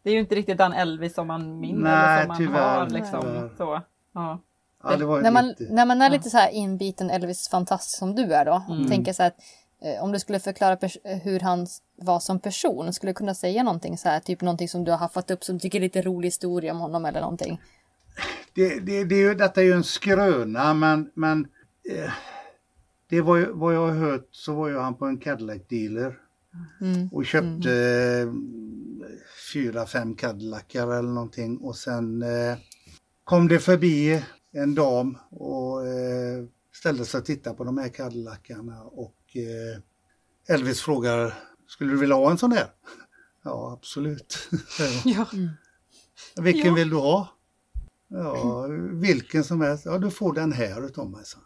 Det är ju inte riktigt den Elvis som man minns Nej, eller som man tyvärr, har. Liksom. tyvärr. Så. Ja. Ja, det var när, man, lite, när man är Ja. lite så här inbiten Elvis-fantast som du är då. Mm. Tänker så här att eh, om du skulle förklara pers- hur han var som person. Skulle du kunna säga någonting så här, typ någonting som du har haffat upp som du tycker är lite rolig historia om honom eller någonting. det, det, det är ju, detta är ju en skröna men, men eh, det var ju, vad jag har hört så var ju han på en Cadillac dealer Mm. och köpte eh, fyra, fem Cadillacar eller någonting och sen eh, kom det förbi en dam och eh, ställde sig och tittade på de här Cadillacarna och eh, Elvis frågar Skulle du vilja ha en sån där? Ja absolut. Ja. Ja. Vilken Ja. vill du ha? Ja, vilken som helst. Ja, du får den här utav mig. Så.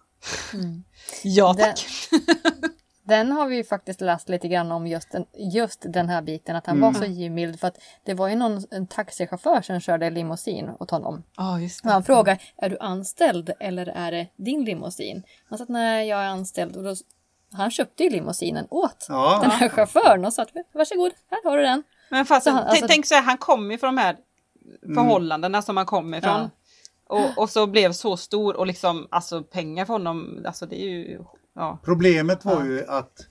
ja, Den, tack. den har vi ju faktiskt läst lite grann om just den, just den här biten. Att han Mm. var så givmild. För att det var ju någon en taxichaufför som körde limousin åt honom. Ja, just Och han frågar, är du anställd eller är det din limousin? Han sa att nej, jag är anställd. Och då, han köpte ju limousinen åt den Ja, här chauffören och sa att varsågod, här har du den. Men fast, Så han- alltså- tänk- så här, han kommer ju från de här förhållandena som han kommer ifrån. Ja. Och, och så blev så stor och liksom, alltså pengar för honom, alltså det är ju, ja. problemet var ju att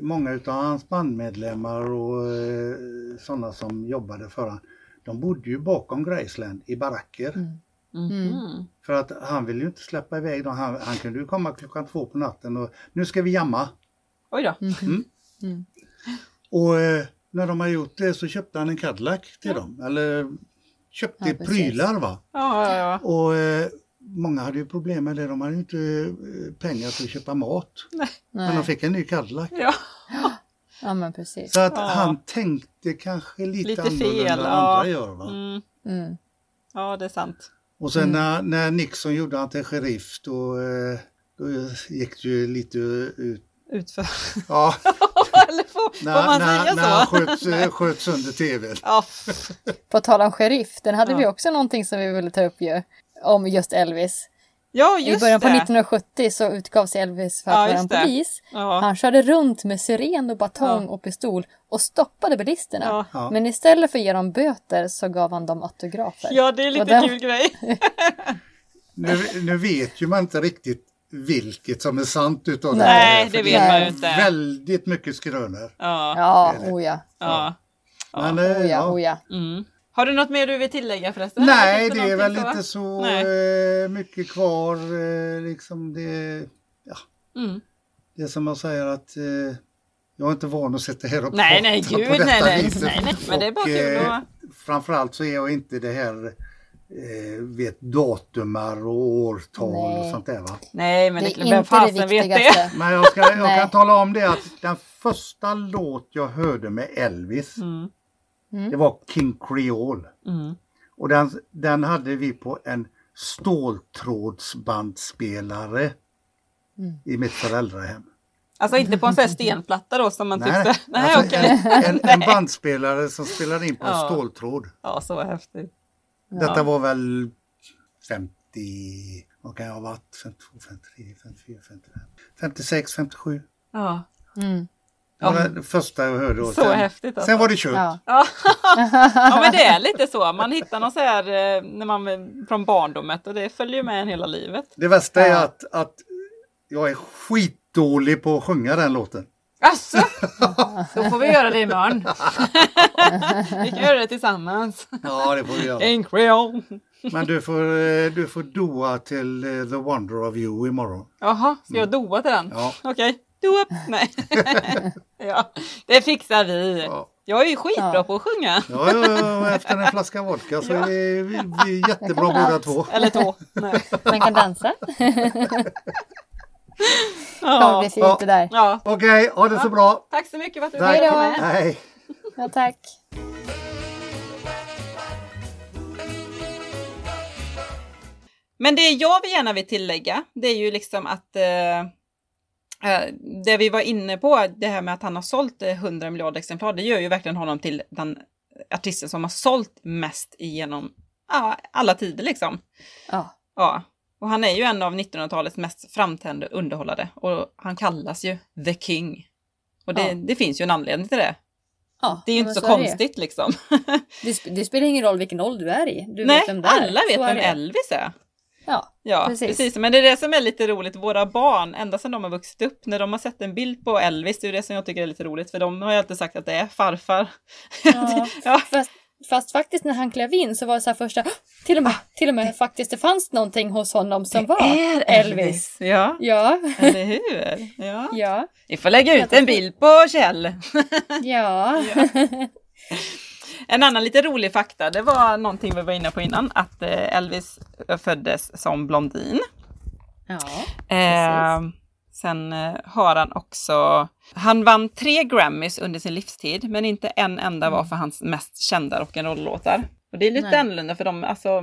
många utav hans bandmedlemmar och eh, sådana som jobbade för honom, de bodde ju bakom Graceland i baracker. Mhm. För att han ville ju inte släppa iväg dem. Han, han kunde ju komma klockan två på natten och nu ska vi jamma. Oj då. Och eh, när de har gjort det så köpte han en Cadillac till dem. Eller köpte Ja, prylar va. Ja, ja, ja. Och eh, många hade ju problem med det. De hade ju inte eh, pengar till att köpa mat. Men de Nej. fick en ny Cadillac. Ja. Ja men precis. Så att Ja. han tänkte kanske lite, Lite annorlunda fel, än ja. andra gör. Va? Mm. Mm. ja, det är sant. Och sen Mm. när, när Nixon gjorde han till sheriff då, eh, då gick det ju lite ut. Utför. Ja, Eller får, får när, man när, säga när han så? sköt, eh, sköt sönder tvn. Ja. På tal om sheriff, den hade Ja. vi också någonting som vi ville ta upp ju. Om just Elvis. ja, I början på det. 1970 så utgav sig Elvis för att Ja, vara en polis. Ja. Han körde runt med syren och batong Ja. och pistol och stoppade bilisterna. Ja. Ja. Men istället för att ge dem böter så gav han dem autografer. ja, det är lite den- kul grej. Nu, nu vet ju man inte riktigt vilket som är sant utav det Nej, det vet man ju inte. Väldigt mycket skrönor. Ja. Ja, oh ja. Men, Oh ja. oh ja. Mm. Har du något mer du vill tillägga förresten? Nej, det är väl inte så Nej. eh, mycket kvar. Eh, liksom det, Mm. det är som man säger att eh, jag är inte van att sitta här och Nej, nej, prata gud, på detta nej, nej, viset. nej, nej, men det är bara Och, kul eh, att- Framförallt så är jag inte det här eh, vet datumar och årtal och Nej. sånt där va. Nej, men Det det, är vem inte fasen det vet det? Men jag, ska, jag Nej. kan tala om det att den första låt jag hörde med Elvis Mm. Mm. det var King Creole. Mm. Och den, den hade vi på en ståltrådsbandspelare Mm. i mitt föräldrahem. Alltså inte på en sån här stenplatta då som man tyckte. Nej, alltså, okej. en, en, en bandspelare som spelade in på en Ja. ståltråd. Ja, så häftigt. Detta var väl 50, vad kan jag ha varit? 52, 53, 54, 55, 56, 57. Ja. Mm. Det var det första jag hörde. Och Så sen, häftigt alltså. sen var det kört. Ja. Ja. men det är lite så. Man hittar något så här eh, när man, från barndomet och det följer med en hela livet. Det värsta är Ja. att, att jag är skitdålig på att sjunga den låten. Alltså, då får vi göra det imorgon. vi kan göra det tillsammans. Ja, det får vi göra. En creole. Men du får, eh, du får doa till eh, The Wonder of You imorgon. Jaha, ska jag doa till den? Mm. Ja. Okej, doa. Nej. ja, det fixar vi. Ja. Jag är ju skitbra Ja. på att sjunga. Ja, ja, ja, efter en flaska vodka så är vi, vi, är jättebra båda två. Eller två. Nej. Man kan dansa. kommer Ja. bli fint det där. ja. Okej, ha det så bra. Tack så mycket för att du Tack. ville då. vara med. Hej. Ja, tack. Men det jag vill gärna vill tillägga, det är ju liksom att eh, det vi var inne på, det här med att han har sålt eh, 100 miljarder exemplar, det gör ju verkligen honom till den artisten som har sålt mest genom ja, alla tider liksom. Ja. Ja, och han är ju en av 1900-talets mest framträdande underhållare och han kallas ju The King. Och det, Ja. det finns ju en anledning till det. ja. Det är ju inte så, det. konstigt liksom. Det, det spelar ingen roll vilken ålder du är i. Du Nej, vet vem det är. alla vet Så vem det. Elvis är. Ja, Ja, Precis. precis. Men det är det som är lite roligt. Våra barn, ända sedan de har vuxit upp, när de har sett en bild på Elvis, det är det som jag tycker är lite roligt, för de har ju alltid sagt att det är farfar. ja. Ja, Fast, fast faktiskt när han klev in så var det så här första, till och med, till och med faktiskt det fanns någonting hos honom som var Elvis. Ja, Ja, eller hur? Ja. ja, Vi får lägga ut en bild på Kjell. ja. En annan lite rolig fakta, det var någonting vi var inne på innan, att eh, Elvis föddes som blondin. ja. Eh, sen eh, har han också, han vann tre Grammys under sin livstid, men inte en enda var för hans mest kända rock'n'roll-låtar. Och det är lite Nej. annorlunda för dem, alltså,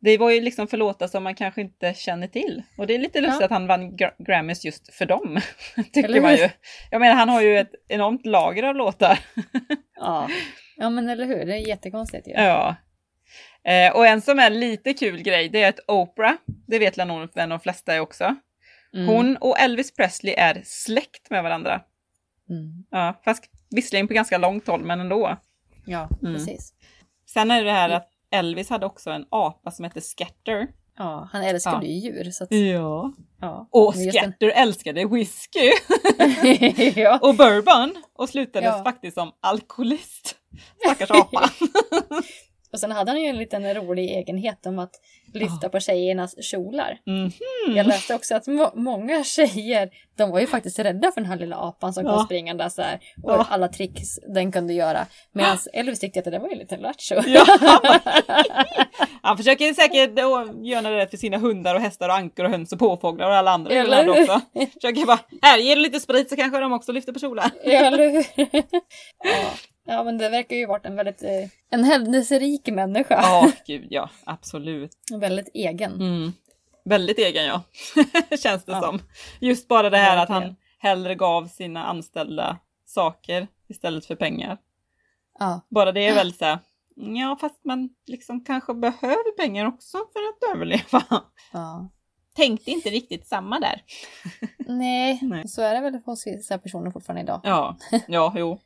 det var ju liksom för låtar som man kanske inte känner till. Och det är lite lustigt Ja. att han vann gra- Grammys just för dem, tycker man ju. Jag menar, han har ju ett enormt lager av låtar. ja. Ja men eller hur, det är jättekonstigt ju. Ja. Eh, och en som är lite kul grej, det är att Oprah, det vet väl nog de flesta är också. Mm. Hon och Elvis Presley är släkt med varandra. Mm. Ja, fast visserligen på ganska långt håll, men ändå. Ja, Mm. precis. Sen är det här att Elvis hade också en apa som hette Scatter. Ja, han älskade ju djur. Så att, Ja. ja. Och Scatter älskade whisky ja. och bourbon och slutade Ja. faktiskt som alkoholist. Stackars apa. Och sen hade han ju en liten rolig egenhet om att lyfta Ja. på tjejernas kjolar. Mhm. Jag läste också att må- många tjejer, de var ju faktiskt rädda för den här lilla apan som kom Ja. springande så här, och Ja. alla tricks den kunde göra. Medan Elvis tyckte att det där var ju lite lattjo. Ja. Han försöker säkert göra det för sina hundar och hästar och ankor och höns och påfåglar och alla andra Eller hur? också. Försöker bara, här, ge det lite sprit så kanske de också lyfter på kjolar. Eller hur? ja. Ja, men det verkar ju varit en väldigt eh, en händelserik människa. Ja, gud ja, absolut. väldigt egen. Mm. Väldigt egen ja, känns det Ja. som. Just bara det här att han hellre gav sina anställda saker istället för pengar. Ja. Bara det är väl så här, ja fast man liksom kanske behöver pengar också för att överleva. ja. Tänkte inte riktigt samma där. Nej, Nej. så är det väl hos vissa personer fortfarande idag. Ja, ja, jo.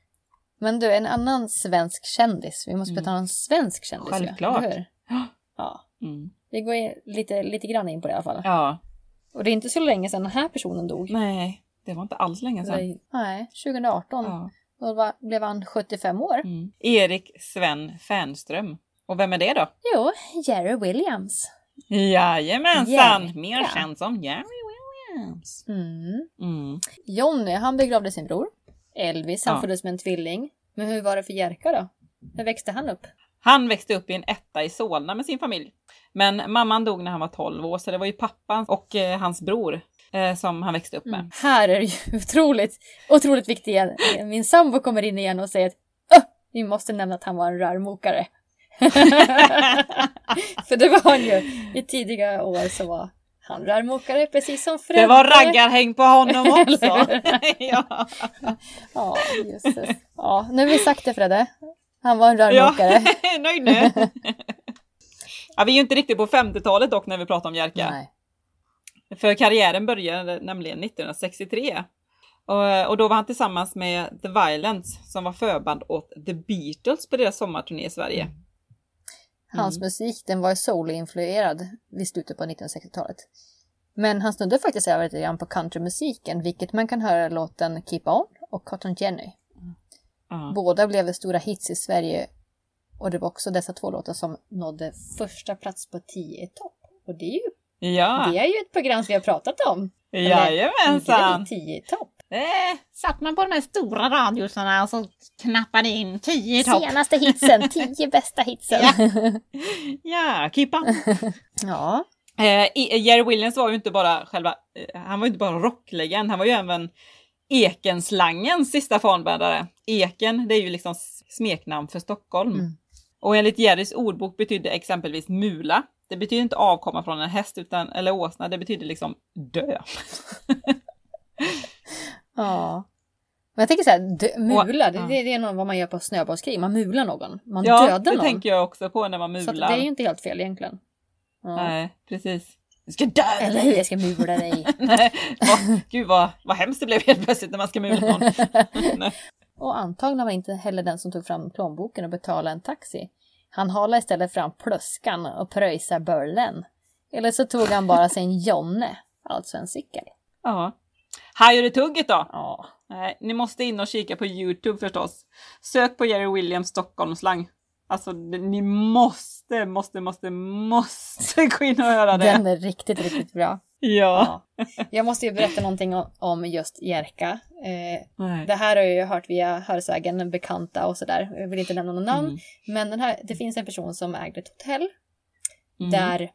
Men du, en annan svensk kändis. Vi måste Mm. prata om en svensk kändis Självklart. hur? Ja. Mm. Vi går in lite, lite grann in på det i alla fall. Ja, Och det är inte så länge sedan den här personen dog. nej, det var inte alls länge sedan. Nej, 2018. Ja. Då var, blev han 75 år. Mm. Erik Sven Fernström. Och vem är det då? Jo, Jerry Williams. Jajamensan! Jerka. Mer känd som Jerry Williams. Mm. Mm. Johnny, han begravde sin bror. Elvis, han Ja. föddes med en tvilling. Men hur var det för Jerka då? Hur växte han upp? Han växte upp i en etta i Solna med sin familj. Men mamman dog när han var 12 år så det var ju pappan och eh, hans bror eh, som han växte upp med. Mm. Här är det ju otroligt, otroligt viktigt. Min sambo kommer in igen och säger att "Åh, vi måste nämna att han var en rörmokare. För det var han ju. I tidiga år så var han rörmokare precis som Fredde. Det var raggarhäng på honom också! Ja. Ja, jösses. Ja, nu har vi sagt det Fredde. Han var en rörmokare. ja, nöjd nu. ja, vi är ju inte riktigt på 50-talet dock när vi pratar om Jerka. Nej. För karriären började nämligen 1963. Och, och då var han tillsammans med The Violence som var förband åt The Beatles på deras sommarturné i Sverige. Hans Mm. musik den var soul-influerad vid slutet på 1960-talet. Men han snudde faktiskt över lite grann på countrymusiken, vilket man kan höra låten Keep On och Cotton Jenny. Ja. Båda blev stora hits i Sverige och det var också dessa två låtar som nådde första plats på 10 i topp. Och det är ju, Ja, det är ju ett program som vi har pratat om. jajamensan! 10 i topp. Eh, satt man på de här stora radiosarna och så knappade in 10 i topp. Senaste hitsen, 10 bästa hitsen. Ja. Ja, on. ja. Eh, I- Jerry Williams var ju inte bara själva, eh, han var ju inte bara rocklegend, han var ju även Ekenslangens sista fanbärare. Eken, det är ju liksom smeknamn för Stockholm. Mm. Och enligt Jerrys ordbok betydde exempelvis mula. Det betyder inte avkomma från en häst utan, eller åsna, det betyder liksom dö. Ja. Men jag tänker så här, dö- mula, det, ja. det, det är nog vad man gör på snöbollskrig. Man mular någon. Man Ja, dödar det någon. tänker jag också på när man Så mular. det är ju inte helt fel egentligen. Ja. Nej, precis. Du ska dö! Eller hur, jag ska mula dig. Nej, vad, gud vad, vad hemskt det blev helt plötsligt när man ska mula någon. Och antagligen var inte heller den som tog fram plånboken och betalade en taxi. Han halade istället fram plöskan och pröjsade böllen. Eller så tog han bara sin Jonne, alltså en cykel. Ja. Hajar du tugget då? Ja. Nej, ni måste in och kika på Youtube förstås. Sök på Jerry Williams Stockholmslang. Alltså, ni måste, måste, måste, måste gå in och höra det. Den är riktigt, riktigt bra. Ja. Ja. Jag måste ju berätta någonting om just Jerka. Eh, det här har jag ju hört via hörsägen, bekanta och sådär. Jag vill inte nämna någon namn. Mm. Men den här, det finns en person som ägde ett hotell Mm. där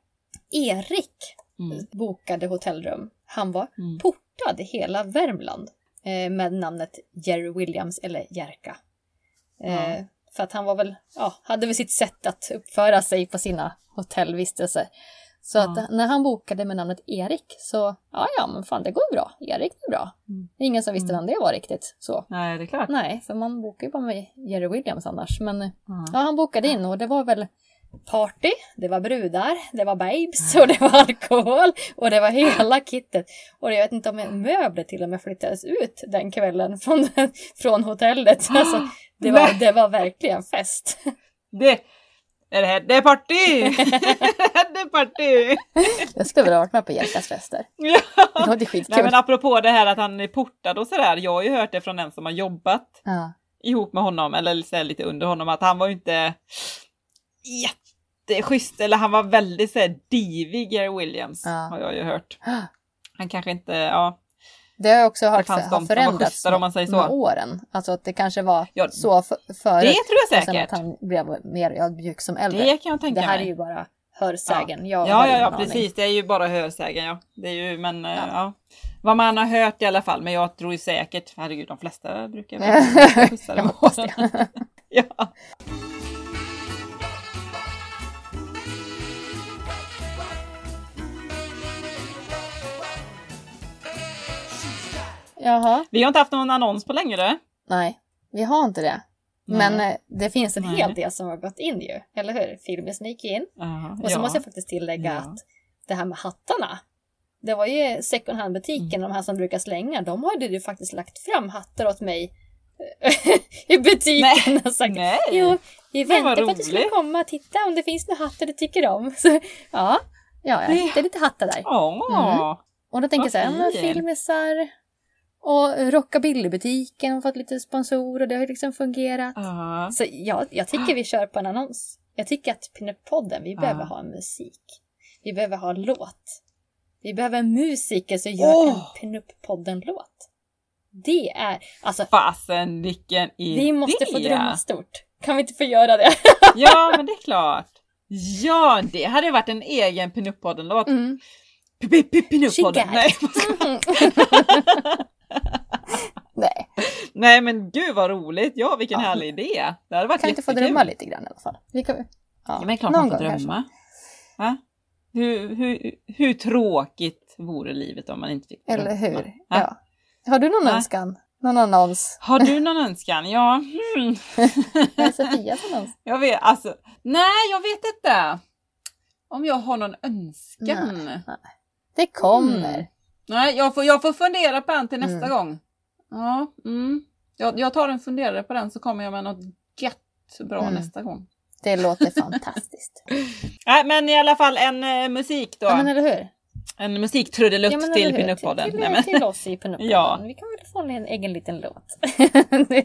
Erik Mm. bokade hotellrum. Han var Mm. Portad i hela Värmland eh, med namnet Jerry Williams eller Jerka. Ja. För att han var väl, ja, hade väl sitt sätt att uppföra sig på sina hotellvistelser. Så Ja. att när han bokade med namnet Erik så, ja ja men fan det går bra. Erik det är bra. Mm. Ingen som visste Mm. vem det var riktigt. Så. Nej, det är klart. Nej, för man bokar ju bara med Jerry Williams annars. Men Ja. Ja, han bokade in och det var väl party, det var brudar, det var babes och det var alkohol och det var hela kittet. Och jag vet inte om en möbler till och med flyttades ut den kvällen från, från hotellet. Alltså, det, var, det var verkligen fest. Det, är det, här, det är party! det är party! Jag skulle väl ha varit med på Jerkas fester. Ja. Det låter skitkul. Nej men apropå det här att han är portad och sådär. Jag har ju hört det från en som har jobbat Ja. ihop med honom, eller så lite under honom, att han var ju inte... jätteschysst, eller han var väldigt så här, divig, Gary Williams, Ja. har jag ju hört. Han kanske inte, ja. Det har jag också hört har förändrats säger så. med åren. Alltså att det kanske var Ja, så för, förut. Det tror jag och sen säkert. att han blev mer ödmjuk som äldre. Det kan jag tänka det här mig. är ju bara hörsägen. Ja, ja, ja, ja precis. Det är ju bara hörsägen, ja. Det är ju, men ja. Ja. ja. Vad man har hört i alla fall. Men jag tror ju säkert, herregud, de flesta brukar. Jag hoppas det. ja. Jaha. Vi har inte haft någon annons på längre. Nej, vi har inte det. Nej. Men eh, det finns en Nej. hel del som har gått in ju, eller hur? Filmen gick in. Ja, Och så ja. måste jag faktiskt tillägga Ja. att det här med hattarna. Det var ju second hand-butiken, Mm. de här som brukar slänga, de hade ju faktiskt lagt fram hattar åt mig i butiken och sagt Nej. Jo, vi väntar på att du skulle komma och titta om det finns några hattar du tycker om. Så, ja, ja, jag hittade lite hattar där. Ja. Och då tänker jag så här, filmisar och Rockabillybutiken fått lite sponsor och det har ju liksom fungerat. Ja. Så jag, jag tycker vi kör på en annons. Jag tycker att Pinup-podden, vi behöver ha musik. Vi behöver ha låt. Vi behöver en musiker som gör Åh! en Pinup-podden-låt. Det är, alltså, Fasen vilken idé! vi måste få drömma stort. Kan vi inte få göra det? Ja, men det är klart. Ja, det hade varit en egen Pinup-podden-låt. Mm. Pinup-podden. Nej, nej, men gud vad roligt. Ja, vilken Ja. härlig idé. Det hade varit kan inte få jättekul. drömma lite grann i alla fall. Vi kan, ja, Ja, men klart någon man får drömma. Va? Hur, hur, hur tråkigt vore livet om man inte fick drömma? Eller hur? Va? Ja. Har du någon önskan? Någon annons? Har du någon önskan? Ja, hmm. Sofias annons? jag vet alltså. Nej, jag vet inte. Om jag har någon önskan. Nej. Det kommer. Mm. Nej, jag får, jag får fundera på den till nästa Mm. gång. Ja, mm. Jag, jag tar en funderare på den så kommer jag med något gött bra Mm. nästa gång. Det låter fantastiskt. Nej, men i alla fall en eh, musik då. Ja men eller hur? En musiktrudelutt Ja, till? Pinup-podden. Till, Nej, men- till, till oss i Pinup-podden. Ja. Vi kan väl få en egen liten låt.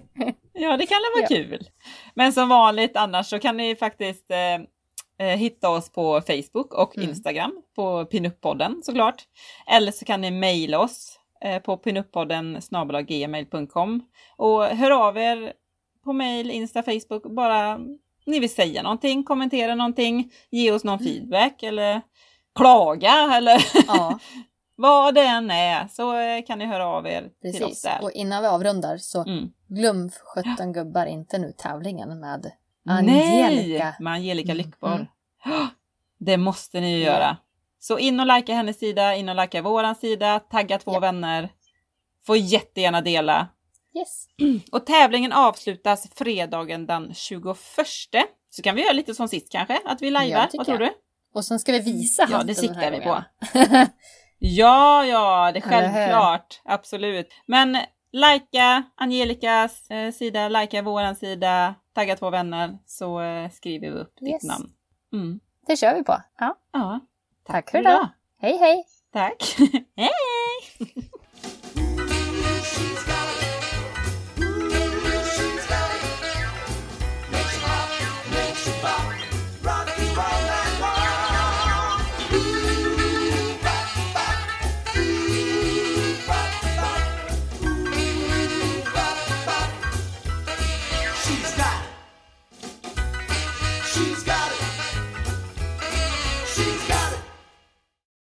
Ja, det kan väl vara Ja. kul. Men som vanligt annars så kan ni faktiskt eh, eh, hitta oss på Facebook och Mm. Instagram på Pinup-podden såklart. Eller så kan ni mejla oss eh, på pinuppodden gmail.com och hör av er på mejl, Insta, Facebook, bara ni vill säga någonting, kommentera någonting, ge oss någon Mm. feedback eller klaga eller ja, vad det än är så eh, kan ni höra av er till oss precis. där. Och innan vi avrundar så Mm. glöm 17 gubbar inte nu tävlingen med Angelica. Nej, med Angelica Mm, Lyckborg. Det måste ni ju göra. Så in och likea hennes sida, in och likea våran sida, tagga två Ja. vänner. Får jättegärna dela. Yes. Och tävlingen avslutas fredagen den 21. Så kan vi göra lite som sist kanske, att vi Ja, lajvar. det Vad tror jag. du? Och sen ska vi visa Ja, hatten det den siktar här vi på. Ja, ja, det är självklart. Absolut. Men likea Angelicas eh, sida, likea våran sida, tagga två vänner så eh, skriver vi upp Yes. ditt namn. Mm. Det kör vi på. Ja. Ja. Tack för idag. Hej hej! Tack. Hej!